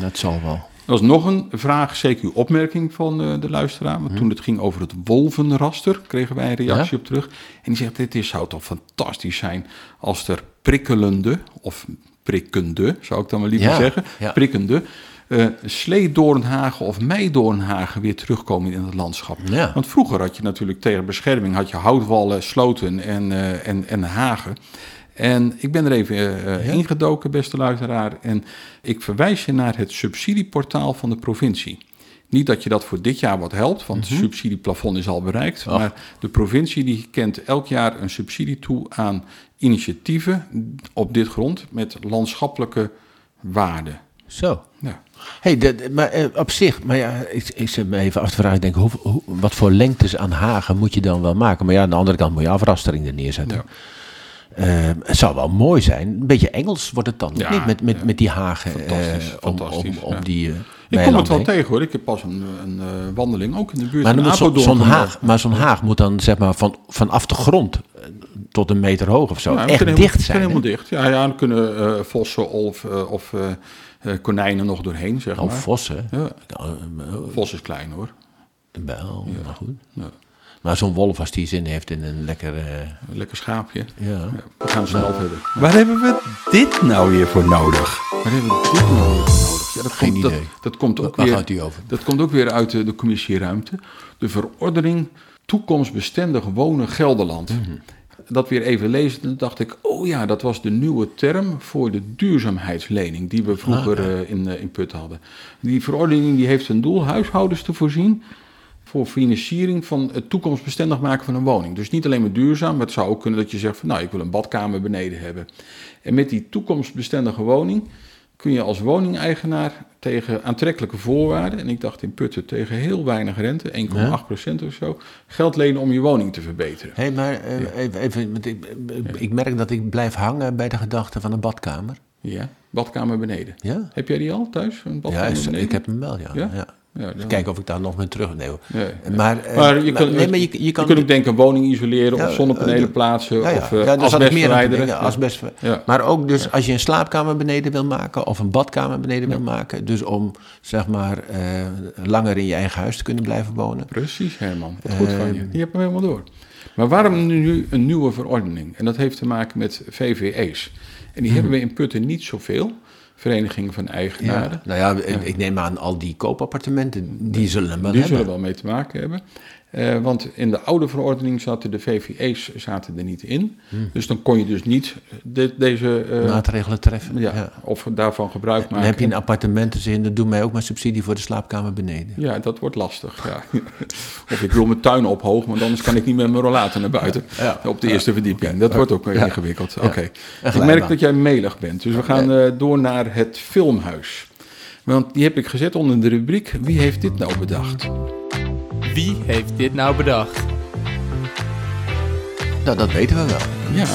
Dat zal wel. Er was nog een vraag, CQ opmerking van eh, de luisteraar. Want toen het ging over het wolvenraster, kregen wij een reactie Ja? op terug. En die zegt, dit is, zou toch fantastisch zijn als er prikkelende, of prikkende, zou ik dan maar liever Ja, zeggen, ja. prikkende, eh sleedoornhagen of meidoornhagen weer terugkomen in het landschap. Ja. Want vroeger had je natuurlijk tegen bescherming had je houtwallen, sloten en, eh, en, en hagen. En ik ben er even uh, ingedoken, beste luisteraar. En ik verwijs je naar het subsidieportaal van de provincie. Niet dat je dat voor dit jaar wat helpt, want het subsidieplafond is al bereikt. Maar de provincie die kent elk jaar een subsidie toe aan initiatieven op dit grond met landschappelijke waarde. Zo. Ja. Hey, maar uh, op zich, maar ja, ik, ik zit me even af te vragen, ik denk, hoe, hoe, wat voor lengtes aan hagen moet je dan wel maken? Maar ja, aan de andere kant moet je afrastering er neerzetten. Ja. Uh, het zou wel mooi zijn, een beetje Engels wordt het dan, Ja, niet? Met, met, ja. met die hagen Fantastisch, eh, om, om, fantastisch, om ja. die uh, Ik kom het wel tegen hoor. Ik heb pas een, een eh, wandeling ook in de buurt Maar, van zo- Apeldoorn zo'n haag, maar zo'n haag moet dan zeg maar van, vanaf de grond eh, tot een meter hoog of zo Ja, echt dicht helemaal- zijn. helemaal dicht. Ja, ja, dan kunnen eh, vossen of, eh, of eh, eh, konijnen nog doorheen, zeg Oh, maar. vossen. Ja, Nou, eh, vos is klein hoor. wel, maar goed. Ja. Maar zo'n wolf als die zin heeft in een lekker... eh, Een lekker schaapje. ja. Ja, we gaan snel verder. Waar hebben we dit nou weer voor nodig? Waar hebben we dit nou weer voor nodig? Ja, dat Geen komt, dat- idee. Dat, komt ook Waar weer, gaat die over? Dat komt ook weer uit de, de commissie Ruimte. De verordening toekomstbestendig wonen Gelderland. Mhm. Dat weer even lezen, dan dacht ik, oh ja, dat was de nieuwe term voor de duurzaamheidslening die we vroeger Ah, eh, in, eh, in Put hadden. Die verordening die heeft een doel huishoudens te voorzien voor financiering van het toekomstbestendig maken van een woning. Dus niet alleen maar duurzaam, maar het zou ook kunnen dat je zegt van nou, ik wil een badkamer beneden hebben. En met die toekomstbestendige woning kun je als woningeigenaar tegen aantrekkelijke voorwaarden, en ik dacht in Putten tegen heel weinig rente, 1,8% of zo, geld lenen om je woning te verbeteren. Hé, maar eh, even, even want ik, ik merk dat ik blijf hangen bij de gedachte van een badkamer. Ja, badkamer beneden. Ja? Heb jij die al thuis? Een Ja, badkamer beneden? ik heb hem wel, ja. Ja? Ja. Ja, kijken of ik daar nog mee terug... Nee, hoor. Nee, nee. Maar, eh, Maar je, kunt, nee, maar je, je kan... kunt ook denken woning isoleren of zonnepanelen eh, plaatsen of uh, asbest ver- Ja. Maar ook dus als je een slaapkamer beneden wil maken of een badkamer beneden wil maken. Dus om zeg maar langer in je eigen huis te kunnen blijven wonen. Precies, Herman. Wat goed van Ehm. je. Die heb hem helemaal door. Maar waarom nu een nieuwe verordening? En dat heeft te maken met VVE's. En die hebben we in Putten niet zoveel. Verenigingen van Eigenaren. Nou ja, ik- neem aan al die koopappartementen, die zullen wel Die hebben. zullen wel mee te maken hebben. Eh, want in de oude verordening zaten de VVE's zaten er niet in. Dus dan kon je dus niet de- deze... eh, Maatregelen treffen. ja, Ja. Of daarvan gebruik Dan maken. heb je een appartementenzin, dat doe mij ook maar subsidie voor de slaapkamer beneden. Ja, dat wordt lastig. Ja. [LAUGHS] Of ik wil mijn tuin ophoog, want anders kan ik niet met mijn rollator naar buiten. Ja. Op de eerste verdieping. Dat wordt ook ingewikkeld. Oké. Ik merk dat jij melig bent. Dus we gaan eh, door naar het filmhuis. Want die heb ik gezet onder de rubriek Wie heeft dit nou bedacht? Wie heeft dit nou bedacht? Nou, dat weten we wel. Ja,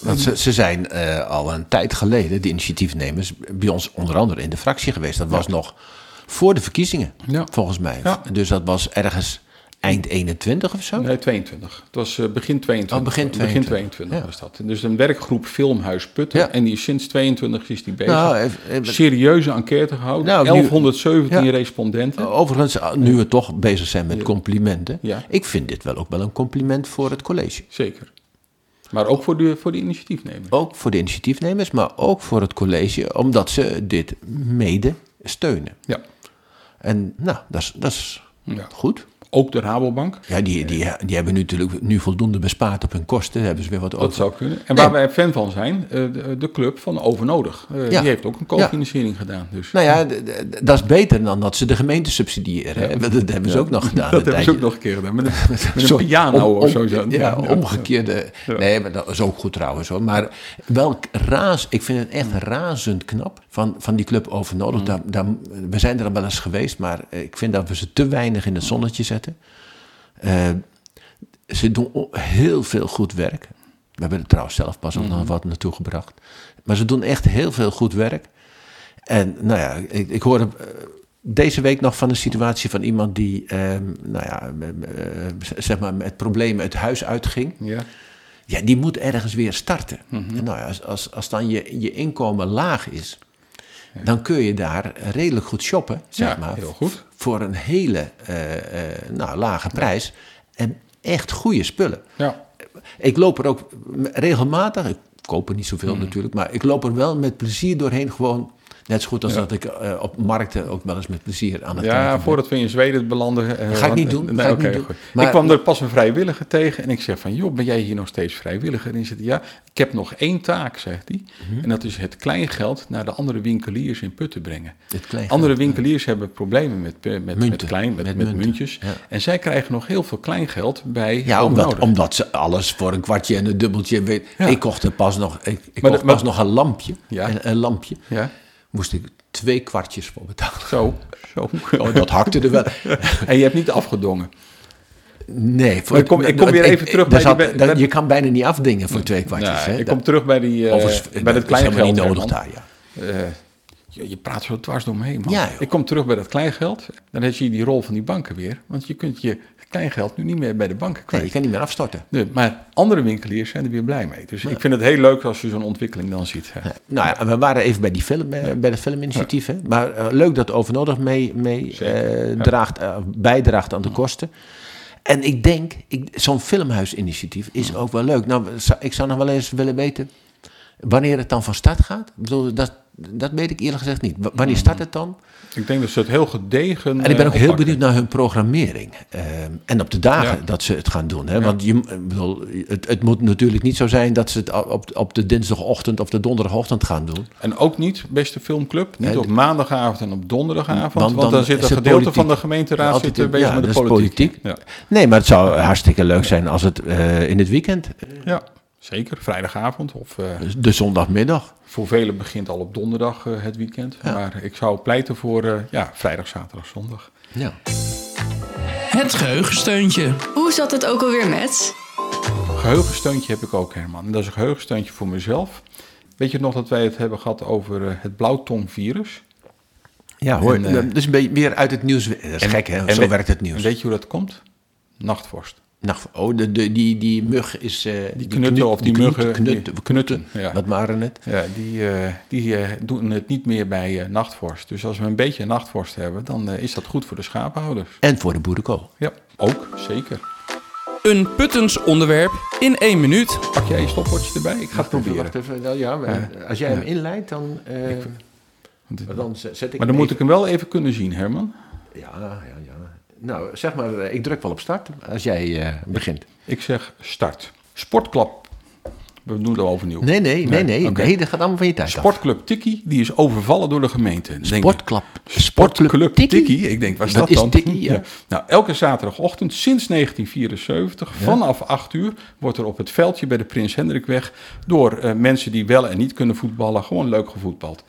Want ze, ze zijn eh, al een tijd geleden, de initiatiefnemers, bij ons onder andere in de fractie geweest. Dat was nog voor de verkiezingen, Ja. volgens mij. Ja. Dus dat was ergens eind 21 of zo? nee, 22. Het was eh, begin 22. Oh, begin 22. 22 Ja. was dat. Dus een werkgroep Filmhuis Putten. Ja. En die is sinds 22 is die bezig. Nou, even- even- Serieuze enquête gehouden. Nou, nu- 1117 Ja. respondenten. Overigens, nu we toch bezig zijn met complimenten. Ja. Ik vind dit wel ook wel een compliment voor het college. Zeker. Maar ook voor de, voor de initiatiefnemer. Ook voor de initiatiefnemers, maar ook voor het college, omdat ze dit mede steunen. Ja. En nou, dat is, dat is ja. goed. Ook de Rabobank. Ja, die, die, die hebben nu natuurlijk nu voldoende bespaard op hun kosten. Hebben ze weer wat Dat over. zou kunnen. En waar wij fan van zijn, eh, de, de club van Overnodig. Eh, Ja. Die heeft ook een co-financiering gedaan. Dus. Nou ja, dat is beter dan dat ze de gemeente subsidiëren. Dat, dat hebben ze ook nog gedaan. dat hebben ze ook nog een keer gedaan. Met een, [LAUGHS] met een piano om- of om- zo. [LAUGHS] Ja, omgekeerde. Nee, maar dat is ook goed trouwens hoor. Maar wel raas, ik vind het echt razend knap van, van die club overnodig. Daar, daar, we zijn er al wel eens geweest, maar ik vind dat we ze te weinig in het zonnetje zetten. Eh, ze doen heel veel goed werk. We hebben er trouwens zelf pas ook nog wat naartoe gebracht. Maar ze doen echt heel veel goed werk. En nou ja, ik, ik hoorde eh, deze week nog van een situatie van iemand die, ehm, nou ja, eh, eh, zeg maar met problemen het huis uitging. Ja. Ja, die moet ergens weer starten. En nou ja, als, als, als dan je, je inkomen laag is, dan kun je daar redelijk goed shoppen, zeg Ja, maar. heel goed. Voor een hele eh, eh, nou, lage prijs. En echt goede spullen. Ja. Ik loop er ook regelmatig, ik koop er niet zoveel Hmm. natuurlijk, maar ik loop er wel met plezier doorheen gewoon Net zo goed als dat ik eh, op markten ook wel eens met plezier aan het Ja, voordat we in Zweden belanden. eh, Ga ik niet doen, Nee, ik niet doen. Maar- ik kwam er pas een vrijwilliger tegen en ik zeg van, joh, ben jij hier nog steeds vrijwilliger? En hij zegt, ja, ik heb nog één taak, zegt hij. Mhm. En dat is het kleingeld naar de andere winkeliers in Putten brengen. Het andere winkeliers hebben problemen met, met, met, Munten. klein, met, Met met, munten, muntjes. ja. En zij krijgen nog heel veel kleingeld bij Ja, omdat, omdat ze alles voor een kwartje en een dubbeltje weet. Ik kocht er pas nog, ik, ik Maar kocht maar- pas nog een lampje. Ja. Een, een lampje. Ja, Moest ik twee kwartjes voor betalen. zo. zo. Oh, dat hakte er wel. [LAUGHS] En je hebt niet afgedongen. Nee, voor ik kom- ik kom weer even terug bij zat- dat- Je kan bijna niet afdingen voor twee kwartjes. Ja, hè. ik Dat- kom terug bij, die, overigens, bij dat dat niet nodig daar, ja. Eh, je, je praat zo dwars door me heen, man. Ja, ik kom terug bij dat kleingeld. Dan heb je die rol van die banken weer. Want je kunt je kleingeld nu niet meer bij de banken Nee, kwijt. je kan niet meer afstorten. Nee, maar andere winkeliers zijn er weer blij mee. Dus ik vind het heel leuk als je zo'n ontwikkeling dan ziet. Nou ja, we waren even bij die film, eh, bij het filminitiatief. Hè? Maar eh, leuk dat Overnodig mee, mee eh, draagt, bijdraagt aan de kosten. En ik denk, zo'n filmhuisinitiatief is ook wel leuk. Nou, ik zou nog wel eens willen weten wanneer het dan van start gaat. Bedoel, dat, dat weet ik eerlijk gezegd niet. Wanneer start het dan? Ik denk dat ze het heel gedegen En ik ben eh, ook heel oppakken. benieuwd naar hun programmering. Ehm, en op de dagen Ja. dat ze het gaan doen. Hè? Want je, bedoel, het, het moet natuurlijk niet zo zijn dat ze het op, op de dinsdagochtend of de donderdagochtend gaan doen. En ook niet, beste filmclub, niet op maandagavond en op donderdagavond. Want Want, dan dan, zit een gedeelte politiek. van de gemeenteraad Altijd zit bezig ja, met de politiek. politiek. Nee, maar het zou hartstikke leuk zijn als het eh, in het weekend, ja, zeker. Vrijdagavond of eh, dus de zondagmiddag. voor velen begint al op donderdag eh, het weekend. Maar ik zou pleiten voor eh, ja, vrijdag, zaterdag, zondag. Ja. Het geheugensteuntje. Hoe zat het ook alweer met? Geheugensteuntje heb ik ook, Herman. En dat is een geheugensteuntje voor mezelf. Weet je nog dat wij het hebben gehad over het blauwtongvirus? Ja, hoor. En, dat is een beetje weer uit het nieuws. Dat is gek, hè? Zo we- werkt het En nieuws. weet je hoe dat komt? Nachtvorst. Nou, oh, de, de, die, die mug is... eh, die knutten knut- of die muggen, knut- knutten. ja. Wat waren het? Ja, die, eh, die eh, doen het niet meer bij eh, nachtvorst. Dus als we een beetje nachtvorst hebben, dan is dat goed voor de schapenhouders. En voor de boerenkool. Ja, ook, zeker. Een puttens onderwerp in één minuut. Pak jij je stopwatch erbij? Ik ga het proberen. Wacht even, nou ja, als jij hem inleidt, dan, eh, Want- dan zet ik Maar dan moet even- ik hem wel even kunnen zien, Herman. Ja, ja. Nou, zeg maar, eh, ik druk wel op start als jij eh, begint. Ik zeg start. Sportklap. We doen het overnieuw. Nee, nee, nee, nee. oké. nee dat gaat allemaal van je tijd af. Sportclub Tikkie, die is overvallen door de gemeente. Sportklap. Sportclub Tikkie? Tikkie. Ik denk, wat is Dat dat, is dan? Tikkie, ja. Nou, elke zaterdagochtend sinds 1974, vanaf 8 uur, wordt er op het veldje bij de Prins Hendrikweg door eh, mensen die wel en niet kunnen voetballen, gewoon leuk gevoetbald.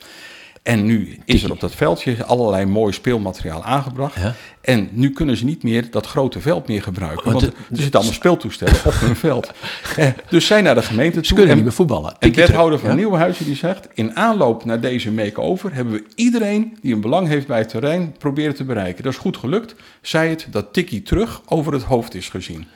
En nu is er op dat veldje allerlei mooi speelmateriaal aangebracht. Ja. En nu kunnen ze niet meer dat grote veld meer gebruiken. Want Want de- er zitten allemaal speeltoestellen op hun veld. [LAUGHS] Eh, Dus zij naar de gemeente toe. Ze kunnen en- niet meer voetballen. en wethouder van ja? Nieuwenhuizen die zegt... in aanloop naar deze make-over hebben we iedereen die een belang heeft bij het terrein... proberen te bereiken. Dat is goed gelukt. Zij het dat Tikkie terug over het hoofd is gezien.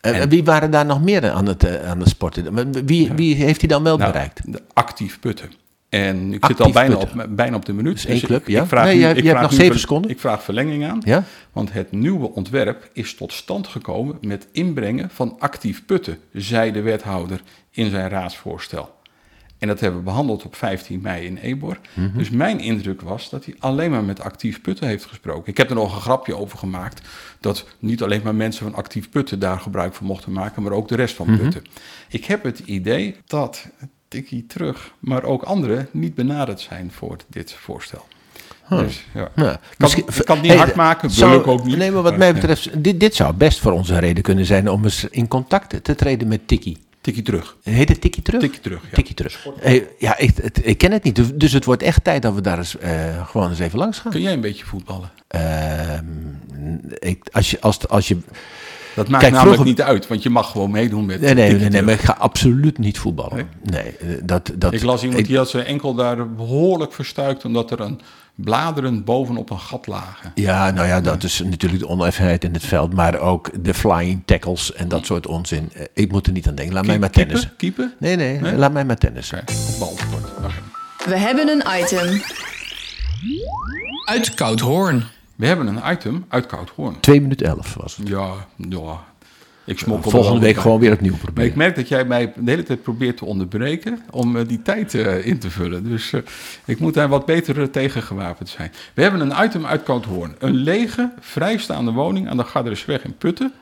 Eh, wie waren daar nog meer aan het, eh, aan het sporten? Wie, wie heeft hij dan wel Nou, bereikt? de actief putten. En ik Actief zit al bijna putten. op, bijna op de minuut. één ik- vraag Nee, nu- je hebt- ik je hebt vraag nog zeven seconden. Ik vraag verlenging aan. Ja? Want het nieuwe ontwerp is tot stand gekomen met inbrengen van actief putten, zei de wethouder in zijn raadsvoorstel. En dat hebben we behandeld op 15 mei in Ebor. Mhm. Dus mijn indruk was dat hij alleen maar met actief putten heeft gesproken. Ik heb er nog een grapje over gemaakt dat niet alleen maar mensen van actief putten daar gebruik van mochten maken, maar ook de rest van Mhm. putten. Ik heb het idee dat Tikkie terug, maar ook anderen niet benaderd zijn voor dit voorstel. Dus, ja. Kan, misschien- ik kan het niet Hey, hard maken, wil zou- ik ook niet. Nee, maar wat mij betreft, dit, dit zou best voor ons een reden kunnen zijn om eens in contact te treden met Tikkie. Tikkie terug. Heet het Tikkie terug? Tikkie terug, ja. Tikkie terug. Hey, ja, ik, het- ik ken het niet, dus- dus het wordt echt tijd dat we daar eens, eh, gewoon eens even langs gaan. Kun jij een beetje voetballen? Ehm, ik, als je, als, als je, Dat maakt Kijk, namelijk vroeger- niet uit, want je mag gewoon meedoen met nee, nee, nee, nee, maar ik ga absoluut niet voetballen. Nee, eh, dat, dat, Ik las iemand ik- die had zijn enkel daar behoorlijk verstuikt... omdat er een bladeren bovenop een gat lagen. Ja, nou ja, dat is natuurlijk de oneffenheid in het veld, maar ook de flying tackles en dat soort onzin. Eh, Ik moet er niet aan denken. Laat mij maar tennissen. Keeper? Nee, nee, Nee? laat mij maar tennissen. Oké, op balsport. Oké. We hebben een item. Uit Koudhoorn. We hebben een item uit Koudhoorn. 2 minuten 11 was het. Ja, ja. Ik smokkel Volgende week gewoon weer opnieuw Maar proberen. ik merk dat jij mij de hele tijd probeert te onderbreken om eh, die tijd eh, in te vullen. Dus eh, ik moet daar wat beter tegen gewapend zijn. We hebben een item uit Koudhoorn. Een lege, vrijstaande woning aan de Garderesweg in Putten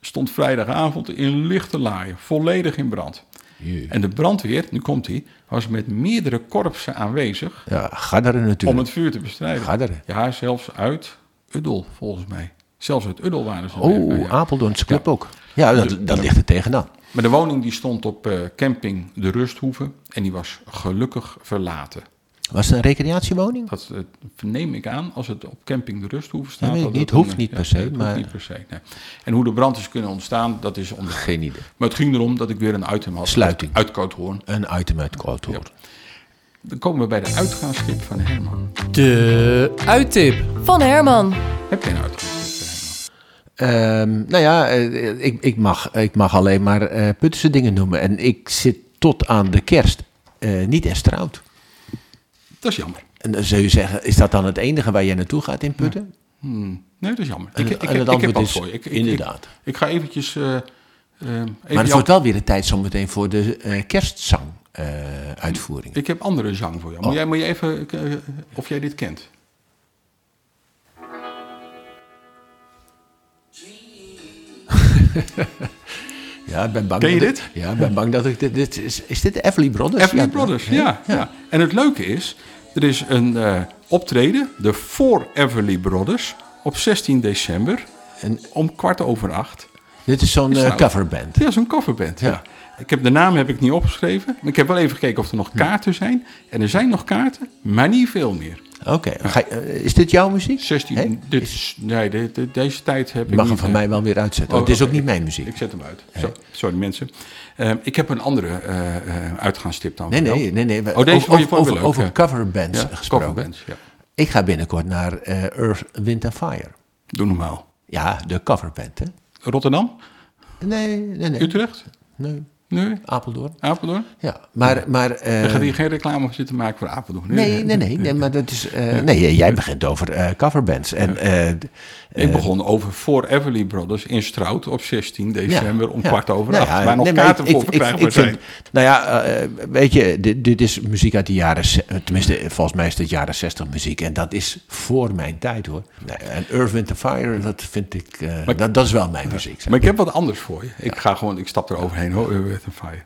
stond vrijdagavond in lichte laaien, volledig in brand. Jee. En de brandweer, nu komt hij, was met meerdere korpsen aanwezig Ja, Garderen om natuurlijk. het vuur te bestrijden. Garderen. Ja, zelfs uit Uddel, volgens mij. Zelfs uit Uddel waren ze. Oh, ja. Apeldoornse club ook. Ja, dat, dat ligt er tegenaan. Maar de woning die stond op eh, camping De Rusthoeve en die was gelukkig verlaten. Was het een recreatiewoning? Dat eh, verneem ik aan als het op camping De Rusthoeve staat. Ik dat niet. Hoeft een- niet per se, nee, het hoeft maar- niet per se, nee. En hoe de brand is kunnen ontstaan, dat is onder. Geen idee. Maar het ging erom dat ik weer een item had. Sluiting. Uit Koudhoorn. Een item uit Kooltoren. Dan komen we bij de uitgaansschip van Herman. De uittip. Van Herman. Heb jij een uitgaansschip van Ehm, nou ja, eh, ik, ik, mag, ik mag alleen maar eh Puttense dingen noemen. En ik zit tot aan de kerst eh, niet Estrouwd. Herman? Dat is jammer. En dan zul je zeggen, is dat dan het enige waar jij naartoe gaat in Putten? Hmm, Nee, dat is jammer. En, ik, het- ik, en ik, het ik antwoord heb wat is voor je. Ik, ik- inderdaad. Ik, ik ga eventjes... even maar het jou- wordt wel weer de tijd zometeen voor de eh kerstzang uitvoering. Ik heb andere zang voor jou. Moet, Oh. jij, moet je even... eh, of jij dit kent? [LAUGHS] Ja, ik ben bang Ken je dat dit? ik- ja, ik ben bang dat ik dit... dit is, is dit de Everly Brothers? Everly Ja, Brothers, ja, ja. En het leuke is, er is een eh, optreden, de For Everly Brothers, op 16 december, En- om kwart over acht. Dit is zo'n eh, nou- coverband. Ja, zo'n coverband, ja. Ja. Ik heb de naam heb ik niet opgeschreven, maar ik heb wel even gekeken of er nog kaarten zijn. En er zijn nog kaarten, maar niet veel meer. Oké, eh, is dit jouw muziek? 16, Hè? dit, is- nee, de- de- deze tijd heb Je ik mag hem van eh, mij wel weer uitzetten. Oh, het is ook niet mijn muziek. Ik zet hem uit. Zo, sorry mensen. Eh, ik heb een andere eh, uitgaanstip dan. Nee, nee, nee. nee. Oh, deze over, over, leuk, over ja. coverbands gesproken. coverbands, ja. Ik ga binnenkort naar Earth, Wind and Fire. Doe normaal. Ja, de coverband, hè? Rotterdam? Nee, nee, nee. Utrecht? Nee, Nee? Apeldoorn. Apeldoorn? Ja, maar... maar eh, Dan gaat hier geen reclame voor zitten maken voor Apeldoorn. nee, nee, nee, nee, maar dat is... eh, nee, jij begint over eh, coverbands. En eh, Ik begon over For Everly Brothers in Strout op 16 december om kwart over Nou acht. ja, waar nog nee, maar kaarten voor verkrijgbaar zijn. vind- Nou ja, eh, weet je, dit, dit is muziek uit de jaren... Tenminste, volgens mij is het jaren 60 muziek. En dat is voor mijn tijd, hoor. En Earth, Wind and Fire, dat vind ik... eh, dat, dat is wel mijn muziek. Maar ik heb wat anders voor je. Ik ga gewoon, ik stap er overheen hoor, Fire.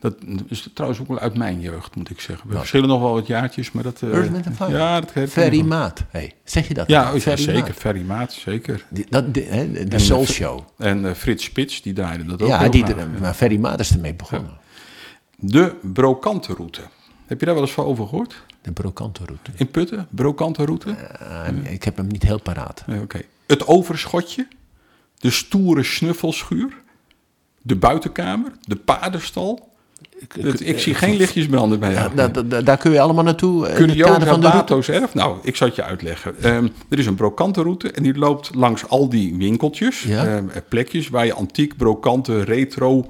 Dat is trouwens ook wel uit mijn jeugd, moet ik zeggen. We verschillen nog wel wat jaartjes, maar dat... eh, Earth, Wind and Fire? Ja, dat herken ik Ferry. Maat. Hey, zeg je dat? Ja, oh, ja, Ferry zeker. Maat. Ferry Maat, zeker. Die, dat, die, hè, de En, Soul eh, Show. En eh, Frits Spits, die draaide dat ook Ja, die, maar Ferry Maat is ermee begonnen. De Brokantenroute. Heb je daar wel eens van over gehoord? De Brokantenroute. In Putten? Brokantenroute? Uh, ik heb hem niet heel paraat. Nee, Oké. Het overschotje. De stoere snuffelschuur. De buitenkamer. De paardenstal. Ik zie geen lichtjes branden bij jou. Da- da- da- daar kun je allemaal naartoe. eh, Curiosa van de route. Bato's erf. Nou, ik zal het je uitleggen. Ehm, er is een brokantenroute en die loopt langs al die winkeltjes. Ja. ehm, plekjes waar je antiek, brokante, retro,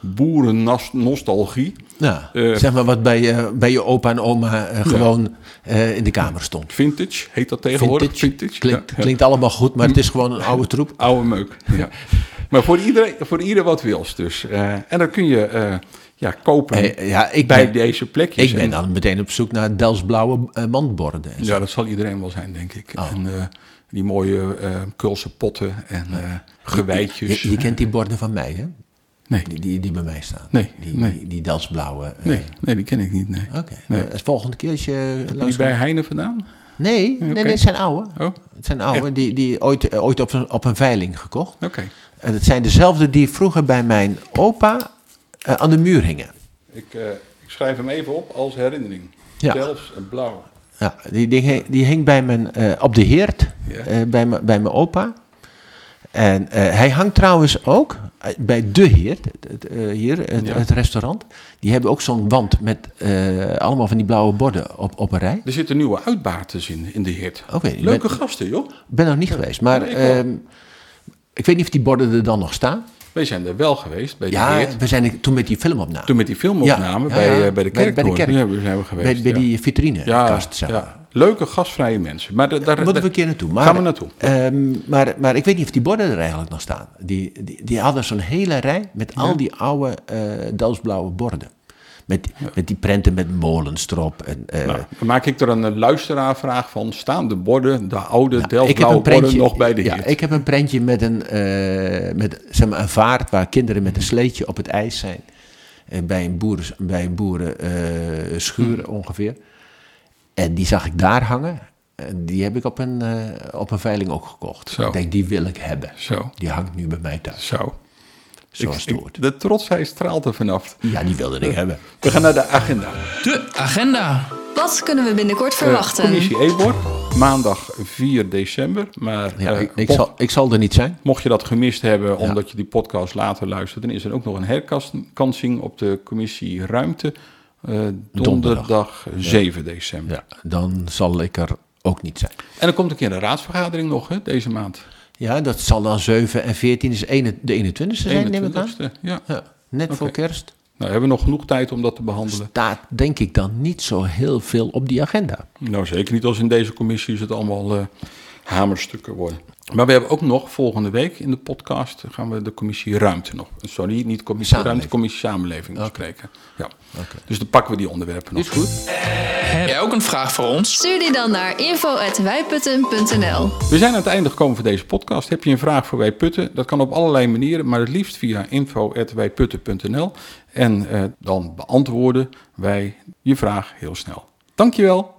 boerennostalgie... Ja, Eh, zeg maar wat bij, je bij je opa en oma eh, gewoon eh, in de kamer stond. Vintage heet dat tegenwoordig. Vintage. Ja. klinkt allemaal goed, maar het is gewoon een oude troep. Oude meuk. Ja. [LAUGHS] maar voor, iedereen, voor ieder wat wils dus. Eh, en dan kun je eh, ja, kopen Eh, ja, ik bij ben, deze plekjes. ik ben En- dan meteen op zoek naar Delsblauwe eh, mandborden. Ja, dat zal iedereen wel zijn, denk ik. Oh. En die mooie kulse potten en gewijtjes. Je, je kent die borden van mij, hè? Nee. Die, die, die bij mij staan. Nee, Die, nee. die, die Delsblauwe. Nee, nee, die ken ik niet. Nee. Oké, Nee. als volgende keer als je Die langs bij Heine vandaan? Nee, nee, nee, het zijn oude. Oh, Het zijn oude, die, die ooit, ooit op, een, op een veiling gekocht. oké. En het zijn dezelfde die vroeger bij mijn opa eh, aan de muur hingen. Ik, eh, ik schrijf hem even op als herinnering. Ja. Zelfs een blauw. Ja, die, die, hing- die hing bij mijn, eh, op de eh, bij, mijn- bij mijn opa. En hij hangt trouwens ook bij de eh, hier, het, Ja. het restaurant. Die hebben ook zo'n wand met allemaal van die blauwe borden op, op een rij. Er zitten nieuwe uitbaaters in, in de. Oké, je Leuke gasten, joh. Ik ben nog niet geweest, maar Nee, ik weet niet of die borden er dan nog staan. Wij zijn er wel geweest bij de Ja, Heert. we zijn er toen met die film opnamen. Toen met die filmopname Ja, bij, ja, eh, bij de bij- bij de kerk. kerk. Ja, we zijn we geweest. bij, die vitrinekast, ja, zeg maar. ja, Leuke, gastvrije mensen. Maar da- daar, Daar moeten we een keer naartoe. Maar, Gaan we naartoe. ehm, maar, maar ik weet niet of die borden er eigenlijk nog staan. Die, die, die hadden zo'n hele rij met al die oude Delftsblauwe borden. Met, met die prenten met molens erop. En, eh, Nou, dan maak ik er een eh, luisteraarvraag van. Staan de borden, de oude Nou, Delftblauwe borden, nog bij de ja, ik heb een prentje met een, eh, met, zeg maar, een vaart waar kinderen met een sleetje op het ijs zijn. En bij een boeren, bij een boeren eh, schuur Hmm. ongeveer. En die zag ik daar hangen. En die heb ik op een, op een veiling ook gekocht. Zo. Ik denk, die wil ik hebben. Zo, Die hangt nu bij mij thuis. zo. Zoals Ik- het hoort. de trotsheid straalt er vanaf. Ja, die wilde ik hebben. We gaan naar de agenda. De agenda. Wat kunnen we binnenkort Eh, verwachten? commissie Ebor, maandag 4 december. Maar Ja, eh, ik, zal, ik zal er niet zijn. mocht je dat gemist hebben omdat je die podcast later luistert... dan is er ook nog een herkansing op de commissie Ruimte. eh, donderdag 7 december. Ja, dan zal ik er ook niet zijn. En er komt een keer een raadsvergadering nog hè, deze maand. Ja, dat zal dan 7 en 14 is de 21ste zijn, neem ik aan. 21ste, ja. Ja, net voor kerst. Nou, hebben we nog genoeg tijd om dat te behandelen? Staat denk ik dan niet zo heel veel op die agenda. Nou, zeker niet als in deze commissies het allemaal eh, hamerstukken worden. Maar we hebben ook nog volgende week in de podcast gaan we de commissie Ruimte nog. Sorry, niet commissie Samenleving. Ruimte, commissie Samenleving bespreken. Ja. Dus dan pakken we die onderwerpen nog. Is goed. Heb jij ook een vraag voor ons? Stuur die dan naar info.wijputten.nl We zijn aan het einde gekomen van deze podcast. Heb je een vraag voor Wij Putten? Dat kan op allerlei manieren, maar het liefst via info.wijputten.nl. En eh, dan beantwoorden wij je vraag heel snel. Dankjewel.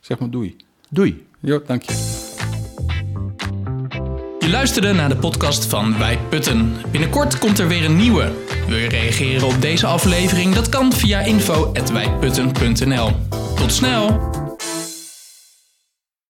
Zeg maar doei. Doei. Jo, dank je. Luisterde naar de podcast van Wij Putten. Binnenkort komt er weer een nieuwe. Wil je reageren op deze aflevering? Dat kan via info.wijputten.nl. Tot snel!